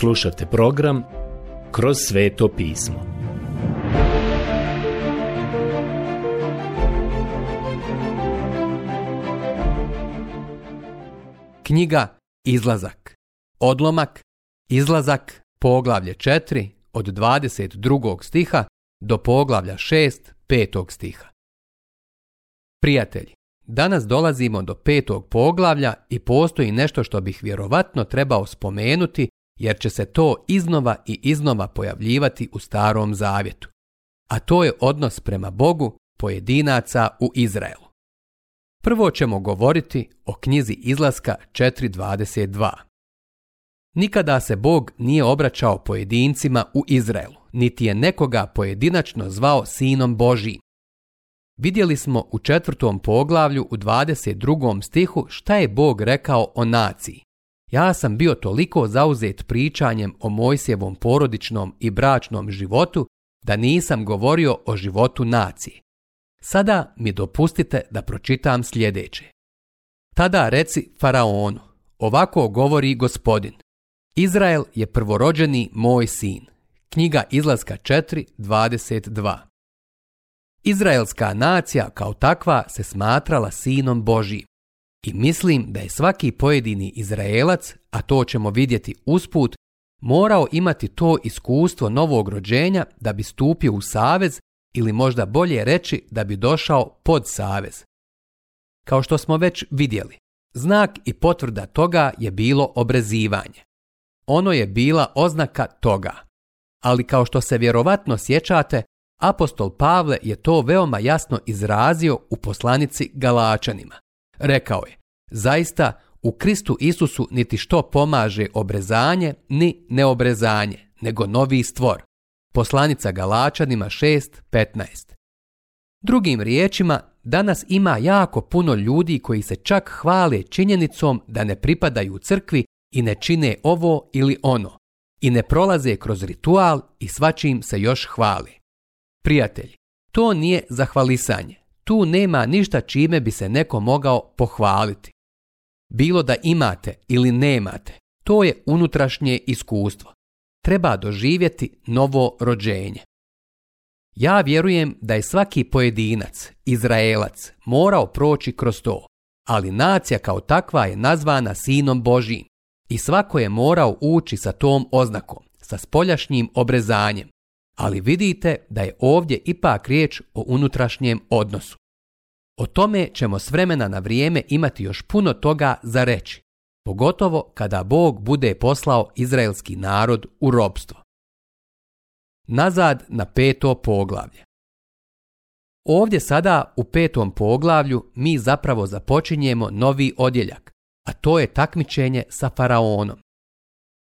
Slušajte program Kroz sveto pismo. Knjiga Izlazak. Odlomak Izlazak poglavlje 4 od 22. stiha do poglavlja 6 5. stiha. Prijatelji, danas dolazimo do 5. poglavlja i postoji nešto što bih vjerovatno trebao spomenuti jer će se to iznova i iznova pojavljivati u Starom Zavjetu, a to je odnos prema Bogu pojedinaca u Izraelu. Prvo ćemo govoriti o knjizi izlaska 4.22. Nikada se Bog nije obraćao pojedincima u Izraelu, niti je nekoga pojedinačno zvao sinom Božijim. Vidjeli smo u četvrtom poglavlju u 22. stihu šta je Bog rekao o naciji, ja sam bio toliko zauzet pričanjem o Mojsjevom porodičnom i bračnom životu da nisam govorio o životu nacije. Sada mi dopustite da pročitam sljedeće. Tada reci faraonu, ovako govori gospodin. Izrael je prvorođeni moj sin. Knjiga izlaska 4.22 Izraelska nacija kao takva se smatrala sinom Božijim. I mislim da je svaki pojedini Izraelac, a to ćemo vidjeti usput, morao imati to iskustvo novog rođenja da bi stupio u savez ili možda bolje reći da bi došao pod savez. Kao što smo već vidjeli, znak i potvrda toga je bilo obrezivanje. Ono je bila oznaka toga. Ali kao što se vjerovatno sjećate, apostol Pavle je to veoma jasno izrazio u poslanici Galačanima. Rekao je, zaista u Kristu Isusu niti što pomaže obrezanje ni neobrezanje, nego novi stvor. Poslanica Galačanima 6.15 Drugim riječima, danas ima jako puno ljudi koji se čak hvale činjenicom da ne pripadaju crkvi i ne čine ovo ili ono, i ne prolaze kroz ritual i svačim se još hvali. Prijatelj, to nije zahvalisanje, tu nema ništa čime bi se neko mogao pohvaliti. Bilo da imate ili nemate, to je unutrašnje iskustvo. Treba doživjeti novo rođenje. Ja vjerujem da je svaki pojedinac, Izraelac, morao proći kroz to, ali nacija kao takva je nazvana sinom Božijim i svako je morao ući sa tom oznakom, sa spoljašnjim obrezanjem, ali vidite da je ovdje ipak riječ o unutrašnjem odnosu. O tome ćemo s vremena na vrijeme imati još puno toga za reći, pogotovo kada Bog bude poslao izraelski narod u robstvo. Nazad na peto poglavlje. Ovdje sada u petom poglavlju mi zapravo započinjemo novi odjeljak, a to je takmičenje sa faraonom.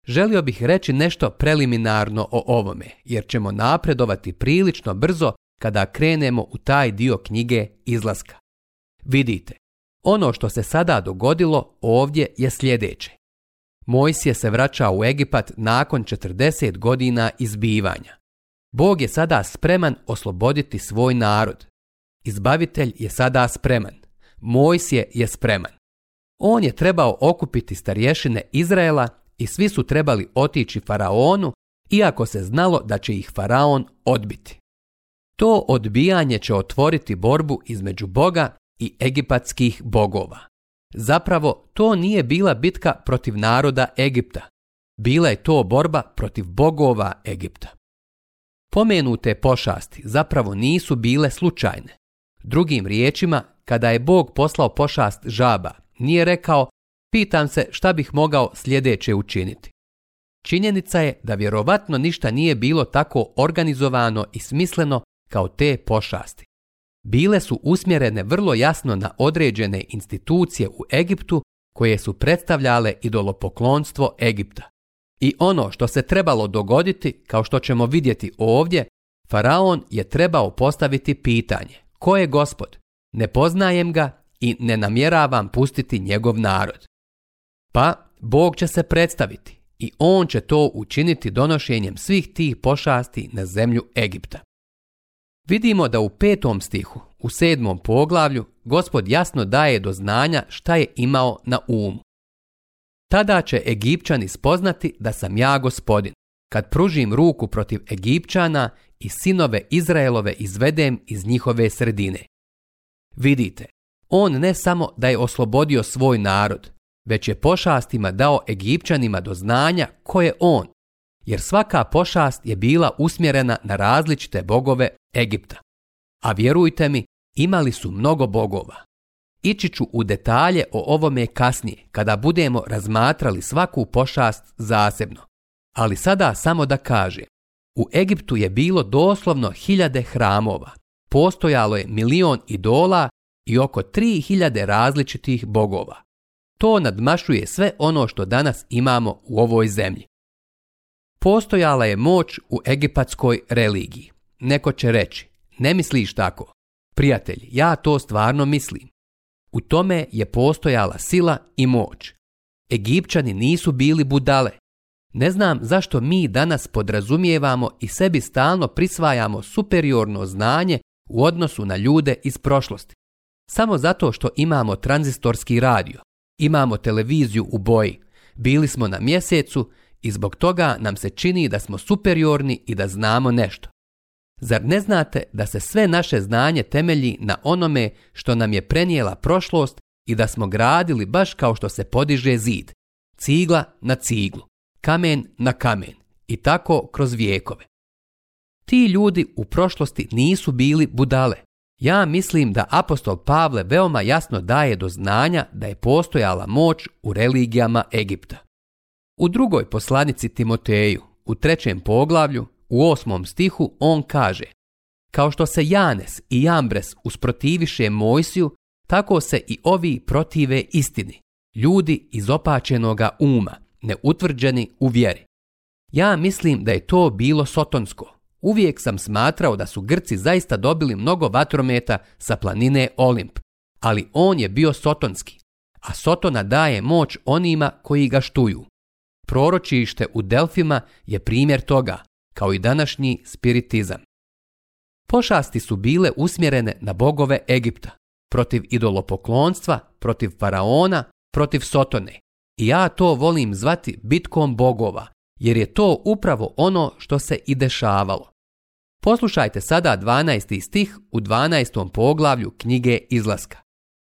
Želio bih reći nešto preliminarno o ovome, jer ćemo napredovati prilično brzo kada krenemo u taj dio knjige izlaska. Vidite, ono što se sada dogodilo ovdje je sljedeće. Mojsije se vraća u Egipat nakon 40 godina izbivanja. Bog je sada spreman osloboditi svoj narod. Izbavitelj je sada spreman. Mojsije je spreman. On je trebao okupiti starješine Izraela i svi su trebali otići faraonu, iako se znalo da će ih faraon odbiti. To odbijanje će otvoriti borbu između Boga i egipatskih bogova. Zapravo, to nije bila bitka protiv naroda Egipta. Bila je to borba protiv bogova Egipta. Pomenute pošasti zapravo nisu bile slučajne. Drugim riječima, kada je Bog poslao pošast žaba, nije rekao Pitam se šta bih mogao sljedeće učiniti. Činjenica je da vjerovatno ništa nije bilo tako organizovano i smisleno kao te pošasti. Bile su usmjerene vrlo jasno na određene institucije u Egiptu koje su predstavljale idolopoklonstvo Egipta. I ono što se trebalo dogoditi, kao što ćemo vidjeti ovdje, faraon je trebao postaviti pitanje: ko je gospod? Ne poznajem ga i ne namjeravam pustiti njegov narod. Pa Bog će se predstaviti i on će to učiniti donošenjem svih tih pošasti na zemlju Egipta. Vidimo da u petom stihu, u sedmom poglavlju, gospod jasno daje do znanja šta je imao na umu. Tada će Egipćani spoznati da sam ja gospodin, kad pružim ruku protiv Egipćana i sinove Izraelove izvedem iz njihove sredine. Vidite, on ne samo da je oslobodio svoj narod, već je pošastima dao Egipćanima do znanja ko je on, jer svaka pošast je bila usmjerena na različite bogove Egipta. A vjerujte mi, imali su mnogo bogova. Ići ću u detalje o ovome kasnije, kada budemo razmatrali svaku pošast zasebno. Ali sada samo da kažem, u Egiptu je bilo doslovno hiljade hramova, postojalo je milion idola i oko tri hiljade različitih bogova. To nadmašuje sve ono što danas imamo u ovoj zemlji. Postojala je moć u egipatskoj religiji. Neko će reći, ne misliš tako. Prijatelj, ja to stvarno mislim. U tome je postojala sila i moć. Egipćani nisu bili budale. Ne znam zašto mi danas podrazumijevamo i sebi stalno prisvajamo superiorno znanje u odnosu na ljude iz prošlosti. Samo zato što imamo tranzistorski radio. Imamo televiziju u boji. Bili smo na mjesecu i zbog toga nam se čini da smo superiorni i da znamo nešto. Zar ne znate da se sve naše znanje temelji na onome što nam je prenijela prošlost i da smo gradili baš kao što se podiže zid, cigla na ciglu, kamen na kamen i tako kroz vijekove. Ti ljudi u prošlosti nisu bili budale. Ja mislim da apostol Pavle veoma jasno daje do znanja da je postojala moć u religijama Egipta. U drugoj poslanici Timoteju, u trećem poglavlju, u osmom stihu on kaže Kao što se Janes i Jambres usprotiviše Mojsiju, tako se i ovi protive istini, ljudi iz opačenoga uma, neutvrđeni u vjeri. Ja mislim da je to bilo sotonsko, Uvijek sam smatrao da su Grci zaista dobili mnogo vatrometa sa planine Olimp, ali on je bio sotonski, a Sotona daje moć onima koji ga štuju. Proročište u Delfima je primjer toga, kao i današnji spiritizam. Pošasti su bile usmjerene na bogove Egipta, protiv idolopoklonstva, protiv faraona, protiv Sotone. I ja to volim zvati bitkom bogova, jer je to upravo ono što se i dešavalo. Poslušajte sada 12. stih u 12. poglavlju knjige Izlaska.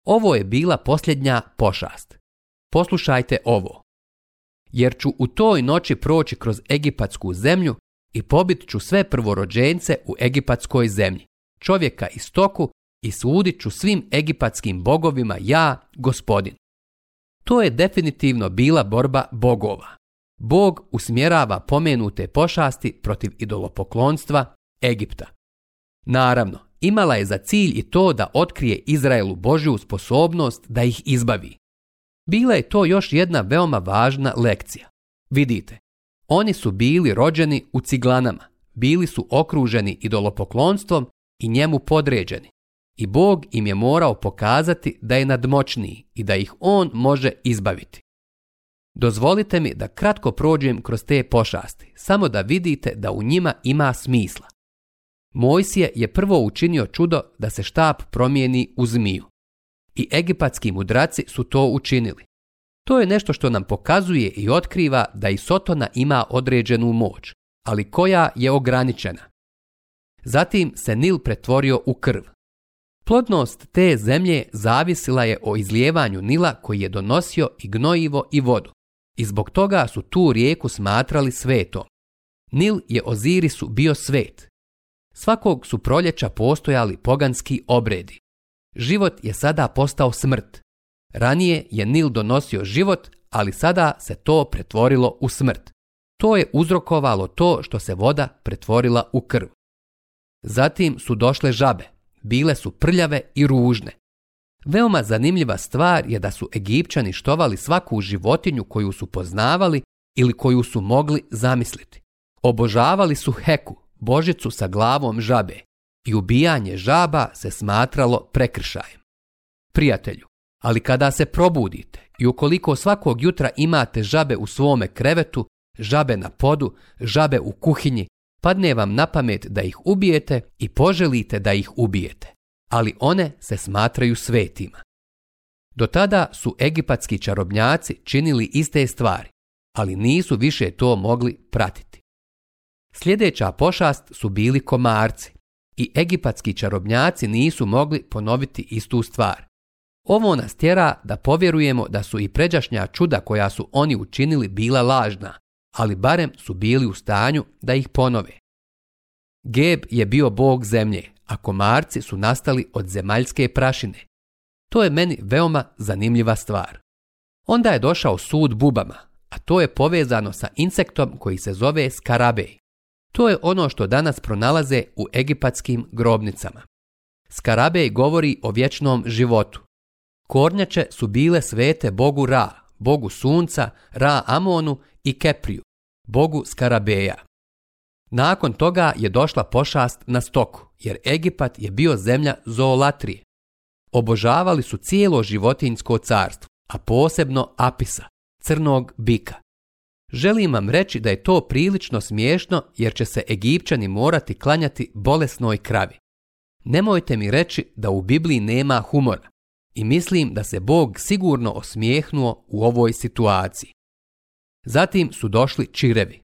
Ovo je bila posljednja pošast. Poslušajte ovo. Jer ću u toj noći proći kroz egipatsku zemlju i pobit ću sve prvorođence u egipatskoj zemlji, čovjeka i stoku i sudit ću svim egipatskim bogovima ja, gospodin. To je definitivno bila borba bogova. Bog usmjerava pomenute pošasti protiv idolopoklonstva, Egipta. Naravno, imala je za cilj i to da otkrije Izraelu Božju sposobnost da ih izbavi. Bila je to još jedna veoma važna lekcija. Vidite, oni su bili rođeni u ciglanama, bili su okruženi idolopoklonstvom i njemu podređeni. I Bog im je morao pokazati da je nadmoćniji i da ih on može izbaviti. Dozvolite mi da kratko prođem kroz te pošasti, samo da vidite da u njima ima smisla. Mojsije je prvo učinio čudo da se štap promijeni u zmiju. I egipatski mudraci su to učinili. To je nešto što nam pokazuje i otkriva da i Sotona ima određenu moć, ali koja je ograničena. Zatim se Nil pretvorio u krv. Plodnost te zemlje zavisila je o izlijevanju Nila koji je donosio i gnojivo i vodu. I zbog toga su tu rijeku smatrali svetom. Nil je Ozirisu bio svet Svakog su proljeća postojali poganski obredi. Život je sada postao smrt. Ranije je Nil donosio život, ali sada se to pretvorilo u smrt. To je uzrokovalo to što se voda pretvorila u krv. Zatim su došle žabe. Bile su prljave i ružne. Veoma zanimljiva stvar je da su Egipćani štovali svaku životinju koju su poznavali ili koju su mogli zamisliti. Obožavali su heku, božicu sa glavom žabe i ubijanje žaba se smatralo prekršajem. Prijatelju, ali kada se probudite i ukoliko svakog jutra imate žabe u svome krevetu, žabe na podu, žabe u kuhinji, padne vam na pamet da ih ubijete i poželite da ih ubijete, ali one se smatraju svetima. Do tada su egipatski čarobnjaci činili iste stvari, ali nisu više to mogli pratiti. Sljedeća pošast su bili komarci i egipatski čarobnjaci nisu mogli ponoviti istu stvar. Ovo nas tjera da povjerujemo da su i pređašnja čuda koja su oni učinili bila lažna, ali barem su bili u stanju da ih ponove. Geb je bio bog zemlje, a komarci su nastali od zemaljske prašine. To je meni veoma zanimljiva stvar. Onda je došao sud bubama, a to je povezano sa insektom koji se zove skarabej. To je ono što danas pronalaze u egipatskim grobnicama. Skarabej govori o vječnom životu. Kornjače su bile svete bogu Ra, bogu sunca, Ra Amonu i Kepriju, bogu Skarabeja. Nakon toga je došla pošast na stoku, jer Egipat je bio zemlja zoolatrije. Obožavali su cijelo životinjsko carstvo, a posebno apisa, crnog bika. Želim vam reći da je to prilično smiješno jer će se Egipćani morati klanjati bolesnoj kravi. Nemojte mi reći da u Bibliji nema humora i mislim da se Bog sigurno osmijehnuo u ovoj situaciji. Zatim su došli čirevi.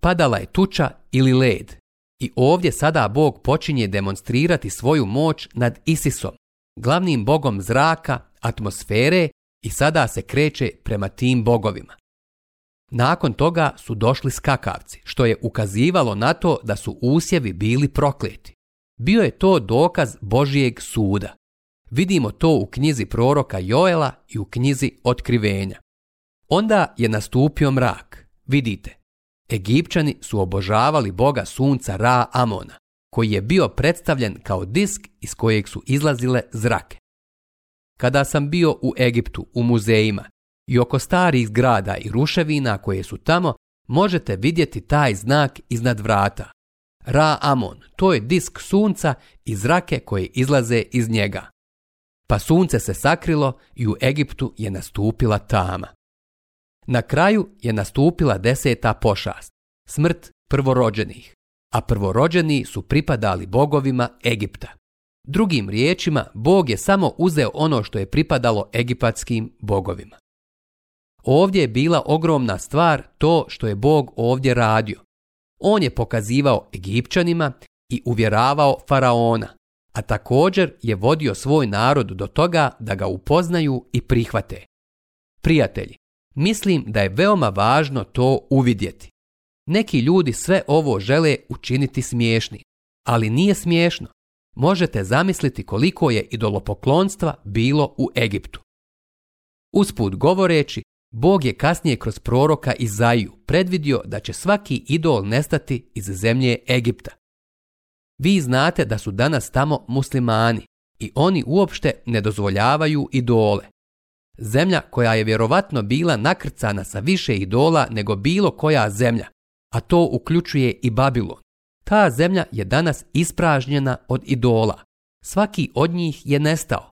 Padala je tuča ili led i ovdje sada Bog počinje demonstrirati svoju moć nad Isisom, glavnim bogom zraka, atmosfere i sada se kreće prema tim bogovima. Nakon toga su došli skakavci, što je ukazivalo na to da su usjevi bili prokleti. Bio je to dokaz Božijeg suda. Vidimo to u knjizi proroka Joela i u knjizi Otkrivenja. Onda je nastupio mrak. Vidite, Egipćani su obožavali boga sunca Ra Amona, koji je bio predstavljen kao disk iz kojeg su izlazile zrake. Kada sam bio u Egiptu u muzejima, i oko starih zgrada i ruševina koje su tamo možete vidjeti taj znak iznad vrata. Ra Amon, to je disk sunca i zrake koje izlaze iz njega. Pa sunce se sakrilo i u Egiptu je nastupila tama. Na kraju je nastupila deseta pošast, smrt prvorođenih, a prvorođeni su pripadali bogovima Egipta. Drugim riječima, Bog je samo uzeo ono što je pripadalo egipatskim bogovima ovdje je bila ogromna stvar to što je Bog ovdje radio. On je pokazivao Egipćanima i uvjeravao faraona, a također je vodio svoj narod do toga da ga upoznaju i prihvate. Prijatelji, mislim da je veoma važno to uvidjeti. Neki ljudi sve ovo žele učiniti smiješni, ali nije smiješno. Možete zamisliti koliko je idolopoklonstva bilo u Egiptu. Usput govoreći, Bog je kasnije kroz proroka Izaju predvidio da će svaki idol nestati iz zemlje Egipta. Vi znate da su danas tamo muslimani i oni uopšte ne dozvoljavaju idole. Zemlja koja je vjerovatno bila nakrcana sa više idola nego bilo koja zemlja, a to uključuje i Babilon. Ta zemlja je danas ispražnjena od idola. Svaki od njih je nestao.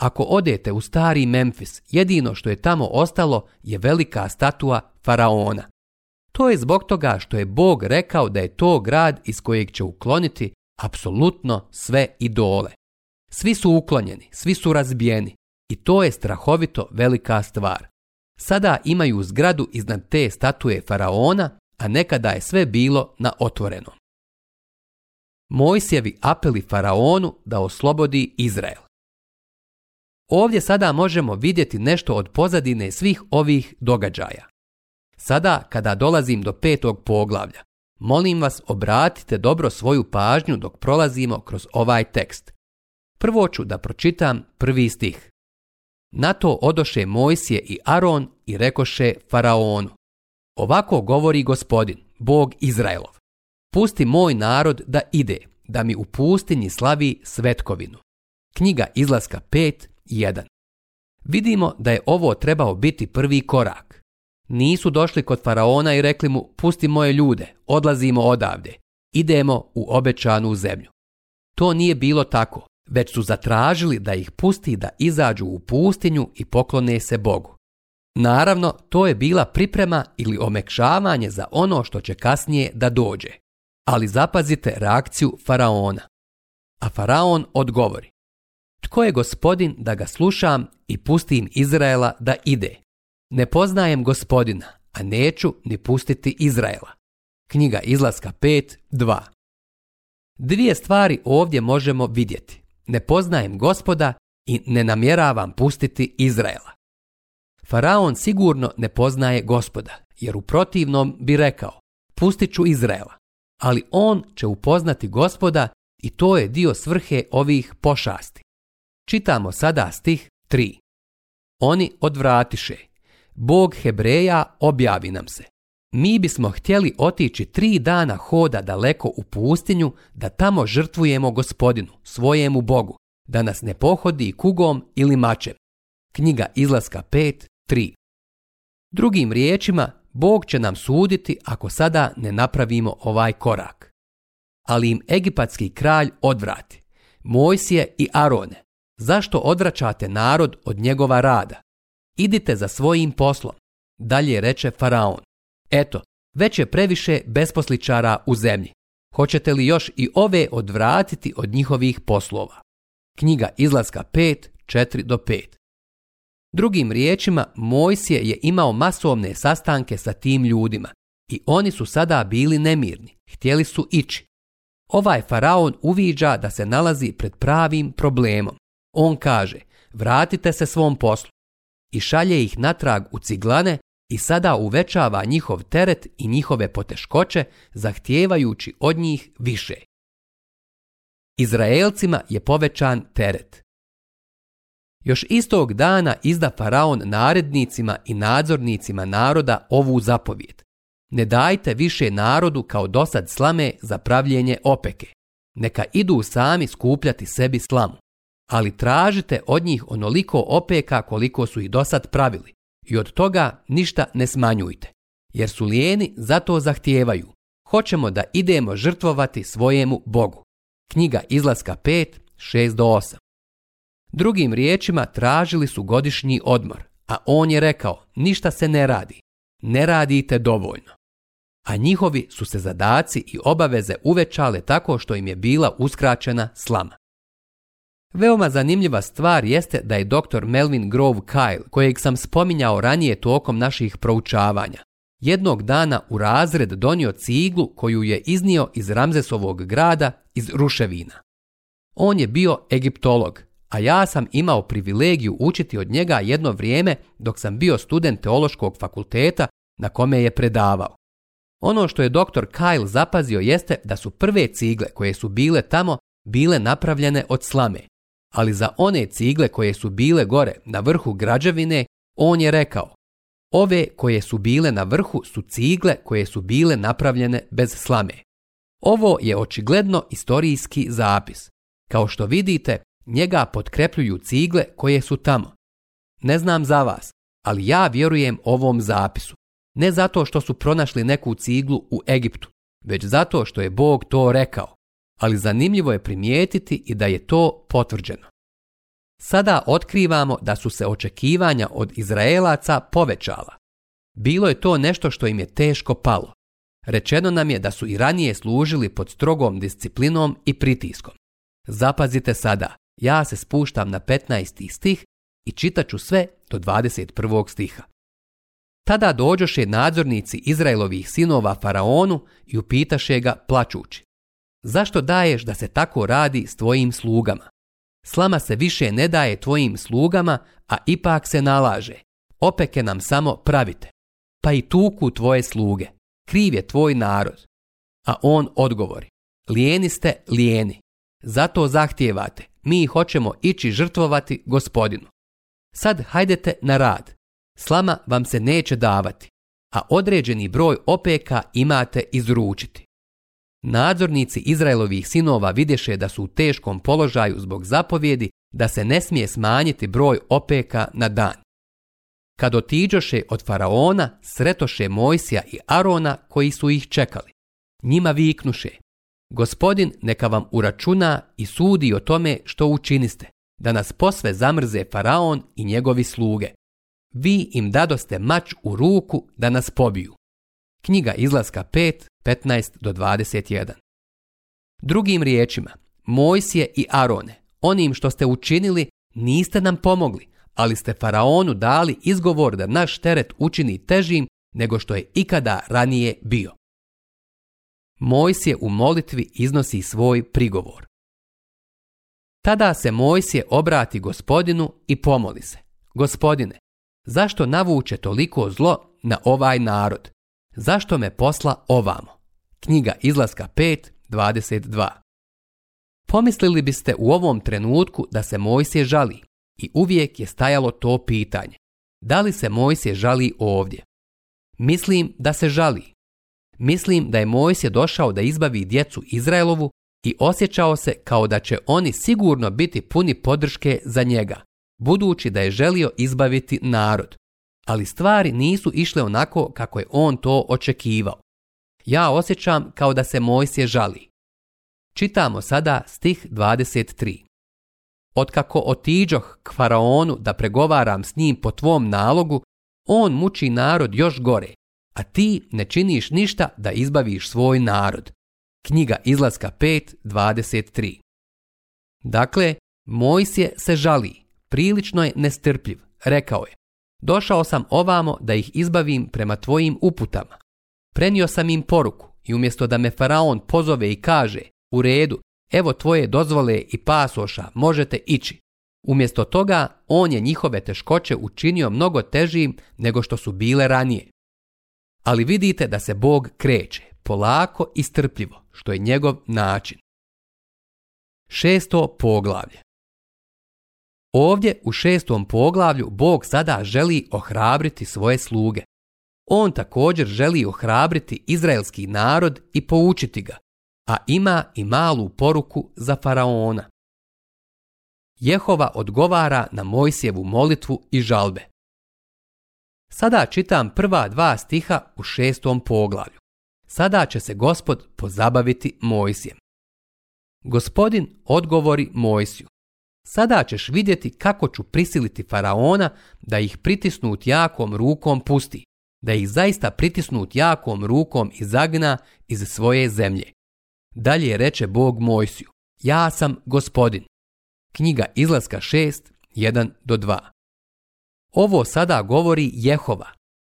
Ako odete u stari Memphis, jedino što je tamo ostalo je velika statua faraona. To je zbog toga što je Bog rekao da je to grad iz kojeg će ukloniti apsolutno sve idole. Svi su uklonjeni, svi su razbijeni i to je strahovito velika stvar. Sada imaju zgradu iznad te statue faraona, a nekada je sve bilo na otvorenom. Mojsjevi apeli faraonu da oslobodi Izrael. Ovdje sada možemo vidjeti nešto od pozadine svih ovih događaja. Sada kada dolazim do petog poglavlja, molim vas obratite dobro svoju pažnju dok prolazimo kroz ovaj tekst. Prvo ću da pročitam prvi stih. Na to odoše Mojsije i Aron i rekoše Faraonu. Ovako govori gospodin, Bog Izraelov. Pusti moj narod da ide, da mi u pustinji slavi svetkovinu. Knjiga izlaska 5, 1. Vidimo da je ovo trebao biti prvi korak. Nisu došli kod faraona i rekli mu pusti moje ljude, odlazimo odavde, idemo u obećanu zemlju. To nije bilo tako, već su zatražili da ih pusti da izađu u pustinju i poklone se Bogu. Naravno, to je bila priprema ili omekšavanje za ono što će kasnije da dođe. Ali zapazite reakciju faraona. A faraon odgovori. Tko je gospodin da ga slušam i pustim Izraela da ide? Ne poznajem gospodina, a neću ni pustiti Izraela. Knjiga izlaska 5.2 Dvije stvari ovdje možemo vidjeti. Ne poznajem gospoda i ne namjeravam pustiti Izraela. Faraon sigurno ne poznaje gospoda, jer u protivnom bi rekao, pustit ću Izraela, ali on će upoznati gospoda i to je dio svrhe ovih pošasti. Čitamo sada stih 3. Oni odvratiše. Bog Hebreja objavi nam se. Mi bismo htjeli otići tri dana hoda daleko u pustinju da tamo žrtvujemo gospodinu, svojemu Bogu, da nas ne pohodi kugom ili mačem. Knjiga izlaska 5.3 Drugim riječima, Bog će nam suditi ako sada ne napravimo ovaj korak. Ali im egipatski kralj odvrati. Mojsije i Arone, Zašto odvraćate narod od njegova rada? Idite za svojim poslom. Dalje reče Faraon. Eto, već je previše besposličara u zemlji. Hoćete li još i ove odvratiti od njihovih poslova? Knjiga izlaska 5, 4 do 5. Drugim riječima, Mojsije je imao masovne sastanke sa tim ljudima i oni su sada bili nemirni, htjeli su ići. Ovaj faraon uviđa da se nalazi pred pravim problemom on kaže vratite se svom poslu i šalje ih natrag u ciglane i sada uvećava njihov teret i njihove poteškoće zahtijevajući od njih više. Izraelcima je povećan teret. Još istog dana izda faraon narednicima i nadzornicima naroda ovu zapovjed. Ne dajte više narodu kao dosad slame za pravljenje opeke. Neka idu sami skupljati sebi slamu ali tražite od njih onoliko opeka koliko su ih dosad pravili i od toga ništa ne smanjujte, jer su lijeni zato zahtijevaju. Hoćemo da idemo žrtvovati svojemu Bogu. Knjiga izlaska 5, 6 do 8. Drugim riječima tražili su godišnji odmor, a on je rekao ništa se ne radi, ne radite dovoljno. A njihovi su se zadaci i obaveze uvećale tako što im je bila uskraćena slama. Veoma zanimljiva stvar jeste da je dr. Melvin Grove Kyle, kojeg sam spominjao ranije tokom naših proučavanja, jednog dana u razred donio ciglu koju je iznio iz Ramzesovog grada iz ruševina. On je bio egiptolog, a ja sam imao privilegiju učiti od njega jedno vrijeme dok sam bio student teološkog fakulteta na kome je predavao. Ono što je dr. Kyle zapazio jeste da su prve cigle koje su bile tamo bile napravljene od slame, ali za one cigle koje su bile gore na vrhu građevine, on je rekao Ove koje su bile na vrhu su cigle koje su bile napravljene bez slame. Ovo je očigledno istorijski zapis. Kao što vidite, njega potkrepljuju cigle koje su tamo. Ne znam za vas, ali ja vjerujem ovom zapisu. Ne zato što su pronašli neku ciglu u Egiptu, već zato što je Bog to rekao ali zanimljivo je primijetiti i da je to potvrđeno. Sada otkrivamo da su se očekivanja od Izraelaca povećala. Bilo je to nešto što im je teško palo. Rečeno nam je da su i ranije služili pod strogom disciplinom i pritiskom. Zapazite sada, ja se spuštam na 15. stih i čitaću sve do 21. stiha. Tada dođoše nadzornici Izraelovih sinova faraonu i upitaše ga plačući. Zašto daješ da se tako radi s tvojim slugama? Slama se više ne daje tvojim slugama, a ipak se nalaže. Opeke nam samo pravite. Pa i tuku tvoje sluge. Kriv je tvoj narod. A on odgovori. Lijeni ste lijeni. Zato zahtijevate. Mi hoćemo ići žrtvovati gospodinu. Sad hajdete na rad. Slama vam se neće davati. A određeni broj opeka imate izručiti. Nadzornici Izraelovih sinova vidješe da su u teškom položaju zbog zapovjedi da se ne smije smanjiti broj opeka na dan. Kad otiđoše od faraona, sretoše Mojsija i Arona koji su ih čekali. Njima viknuše, gospodin neka vam uračuna i sudi o tome što učiniste, da nas posve zamrze faraon i njegovi sluge. Vi im dadoste mač u ruku da nas pobiju. Knjiga izlaska 5, 15 do 21. Drugim riječima, Mojsije i Arone, onim što ste učinili niste nam pomogli, ali ste faraonu dali izgovor da naš teret učini težim nego što je ikada ranije bio. Mojsije u molitvi iznosi svoj prigovor. Tada se Mojsije obrati gospodinu i pomoli se. Gospodine, zašto navuče toliko zlo na ovaj narod? Zašto me posla ovamo? Knjiga izlaska 5.22 Pomislili biste u ovom trenutku da se Mojsije žali i uvijek je stajalo to pitanje. Da li se Mojsije žali ovdje? Mislim da se žali. Mislim da je Mojsije došao da izbavi djecu Izraelovu i osjećao se kao da će oni sigurno biti puni podrške za njega, budući da je želio izbaviti narod, ali stvari nisu išle onako kako je on to očekivao. Ja osjećam kao da se Mojsije žali. Čitamo sada stih 23. Otkako otiđoh k faraonu da pregovaram s njim po tvom nalogu, on muči narod još gore, a ti ne činiš ništa da izbaviš svoj narod. Knjiga izlaska 5.23 Dakle, Mojsije se žali, prilično je nestrpljiv, rekao je, Došao sam ovamo da ih izbavim prema tvojim uputama. Prenio sam im poruku i umjesto da me faraon pozove i kaže u redu, evo tvoje dozvole i pasoša, možete ići. Umjesto toga, on je njihove teškoće učinio mnogo težim nego što su bile ranije. Ali vidite da se Bog kreće, polako i strpljivo, što je njegov način. Šesto poglavlje Ovdje u šestom poglavlju Bog sada želi ohrabriti svoje sluge. On također želi ohrabriti izraelski narod i poučiti ga, a ima i malu poruku za faraona. Jehova odgovara na Mojsijevu molitvu i žalbe. Sada čitam prva dva stiha u šestom poglavlju. Sada će se gospod pozabaviti Mojsijem. Gospodin odgovori Mojsiju. Sada ćeš vidjeti kako ću prisiliti faraona da ih pritisnut jakom rukom pusti, da ih zaista pritisnut jakom rukom izagna iz svoje zemlje. Dalje reče Bog Mojsiju, ja sam gospodin. Knjiga izlaska 6, do 2. Ovo sada govori Jehova,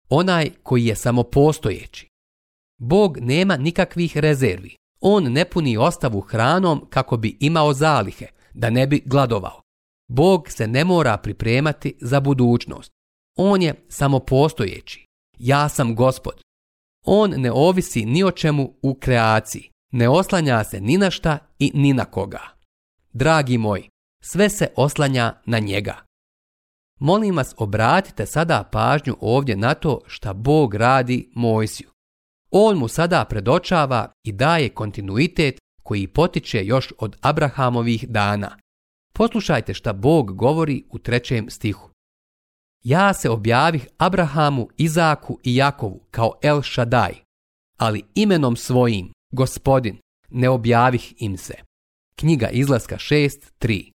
onaj koji je samopostojeći. Bog nema nikakvih rezervi. On ne puni ostavu hranom kako bi imao zalihe, da ne bi gladovao. Bog se ne mora pripremati za budućnost. On je samopostojeći. Ja sam gospod. On ne ovisi ni o čemu u kreaciji. Ne oslanja se ni na šta i ni na koga. Dragi moji, sve se oslanja na njega. Molim vas obratite sada pažnju ovdje na to šta Bog radi Mojsiju. On mu sada predočava i daje kontinuitet koji potiče još od Abrahamovih dana. Poslušajte šta Bog govori u trećem stihu. Ja se objavih Abrahamu, Izaku i Jakovu kao El Shaddai, ali imenom svojim, gospodin, ne objavih im se. Knjiga izlaska 6.3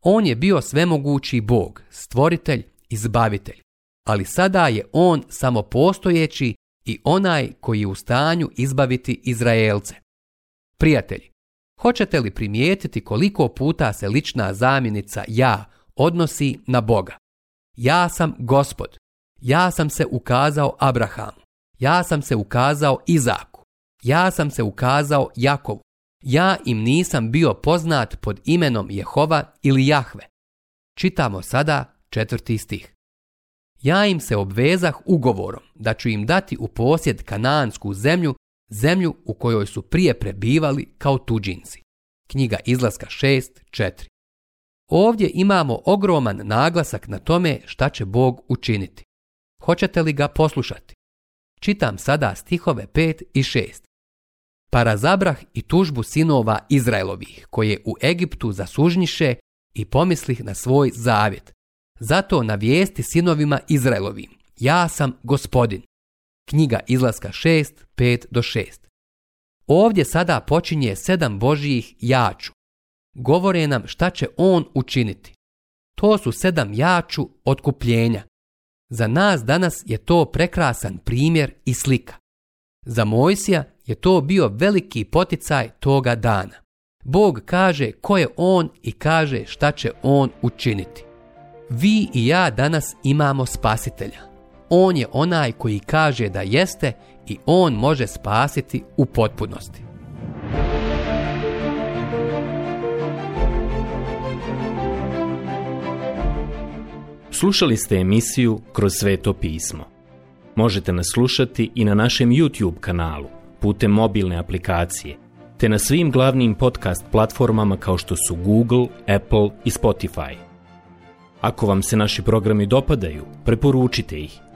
On je bio svemogući Bog, stvoritelj, izbavitelj, ali sada je On samopostojeći i onaj koji je u stanju izbaviti Izraelce. Prijatelji, hoćete li primijetiti koliko puta se lična zamjenica ja odnosi na Boga? Ja sam gospod. Ja sam se ukazao Abrahamu. Ja sam se ukazao Izaku. Ja sam se ukazao Jakovu. Ja im nisam bio poznat pod imenom Jehova ili Jahve. Čitamo sada četvrti stih. Ja im se obvezah ugovorom da ću im dati u posjed kanansku zemlju zemlju u kojoj su prije prebivali kao tuđinci. Knjiga izlaska 6.4 Ovdje imamo ogroman naglasak na tome šta će Bog učiniti. Hoćete li ga poslušati? Čitam sada stihove 5 i 6. Parazabrah zabrah i tužbu sinova Izraelovih, koje u Egiptu zasužniše i pomislih na svoj zavjet. Zato navijesti sinovima Izraelovim, ja sam gospodin. Knjiga izlaska 6, 5 do 6. Ovdje sada počinje sedam Božijih jaču. Govore nam šta će on učiniti. To su sedam jaču otkupljenja. Za nas danas je to prekrasan primjer i slika. Za Mojsija je to bio veliki poticaj toga dana. Bog kaže ko je on i kaže šta će on učiniti. Vi i ja danas imamo spasitelja on je onaj koji kaže da jeste i on može spasiti u potpunosti. Slušali ste emisiju Kroz sveto pismo. Možete nas slušati i na našem YouTube kanalu putem mobilne aplikacije te na svim glavnim podcast platformama kao što su Google, Apple i Spotify. Ako vam se naši programi dopadaju, preporučite ih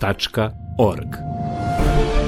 org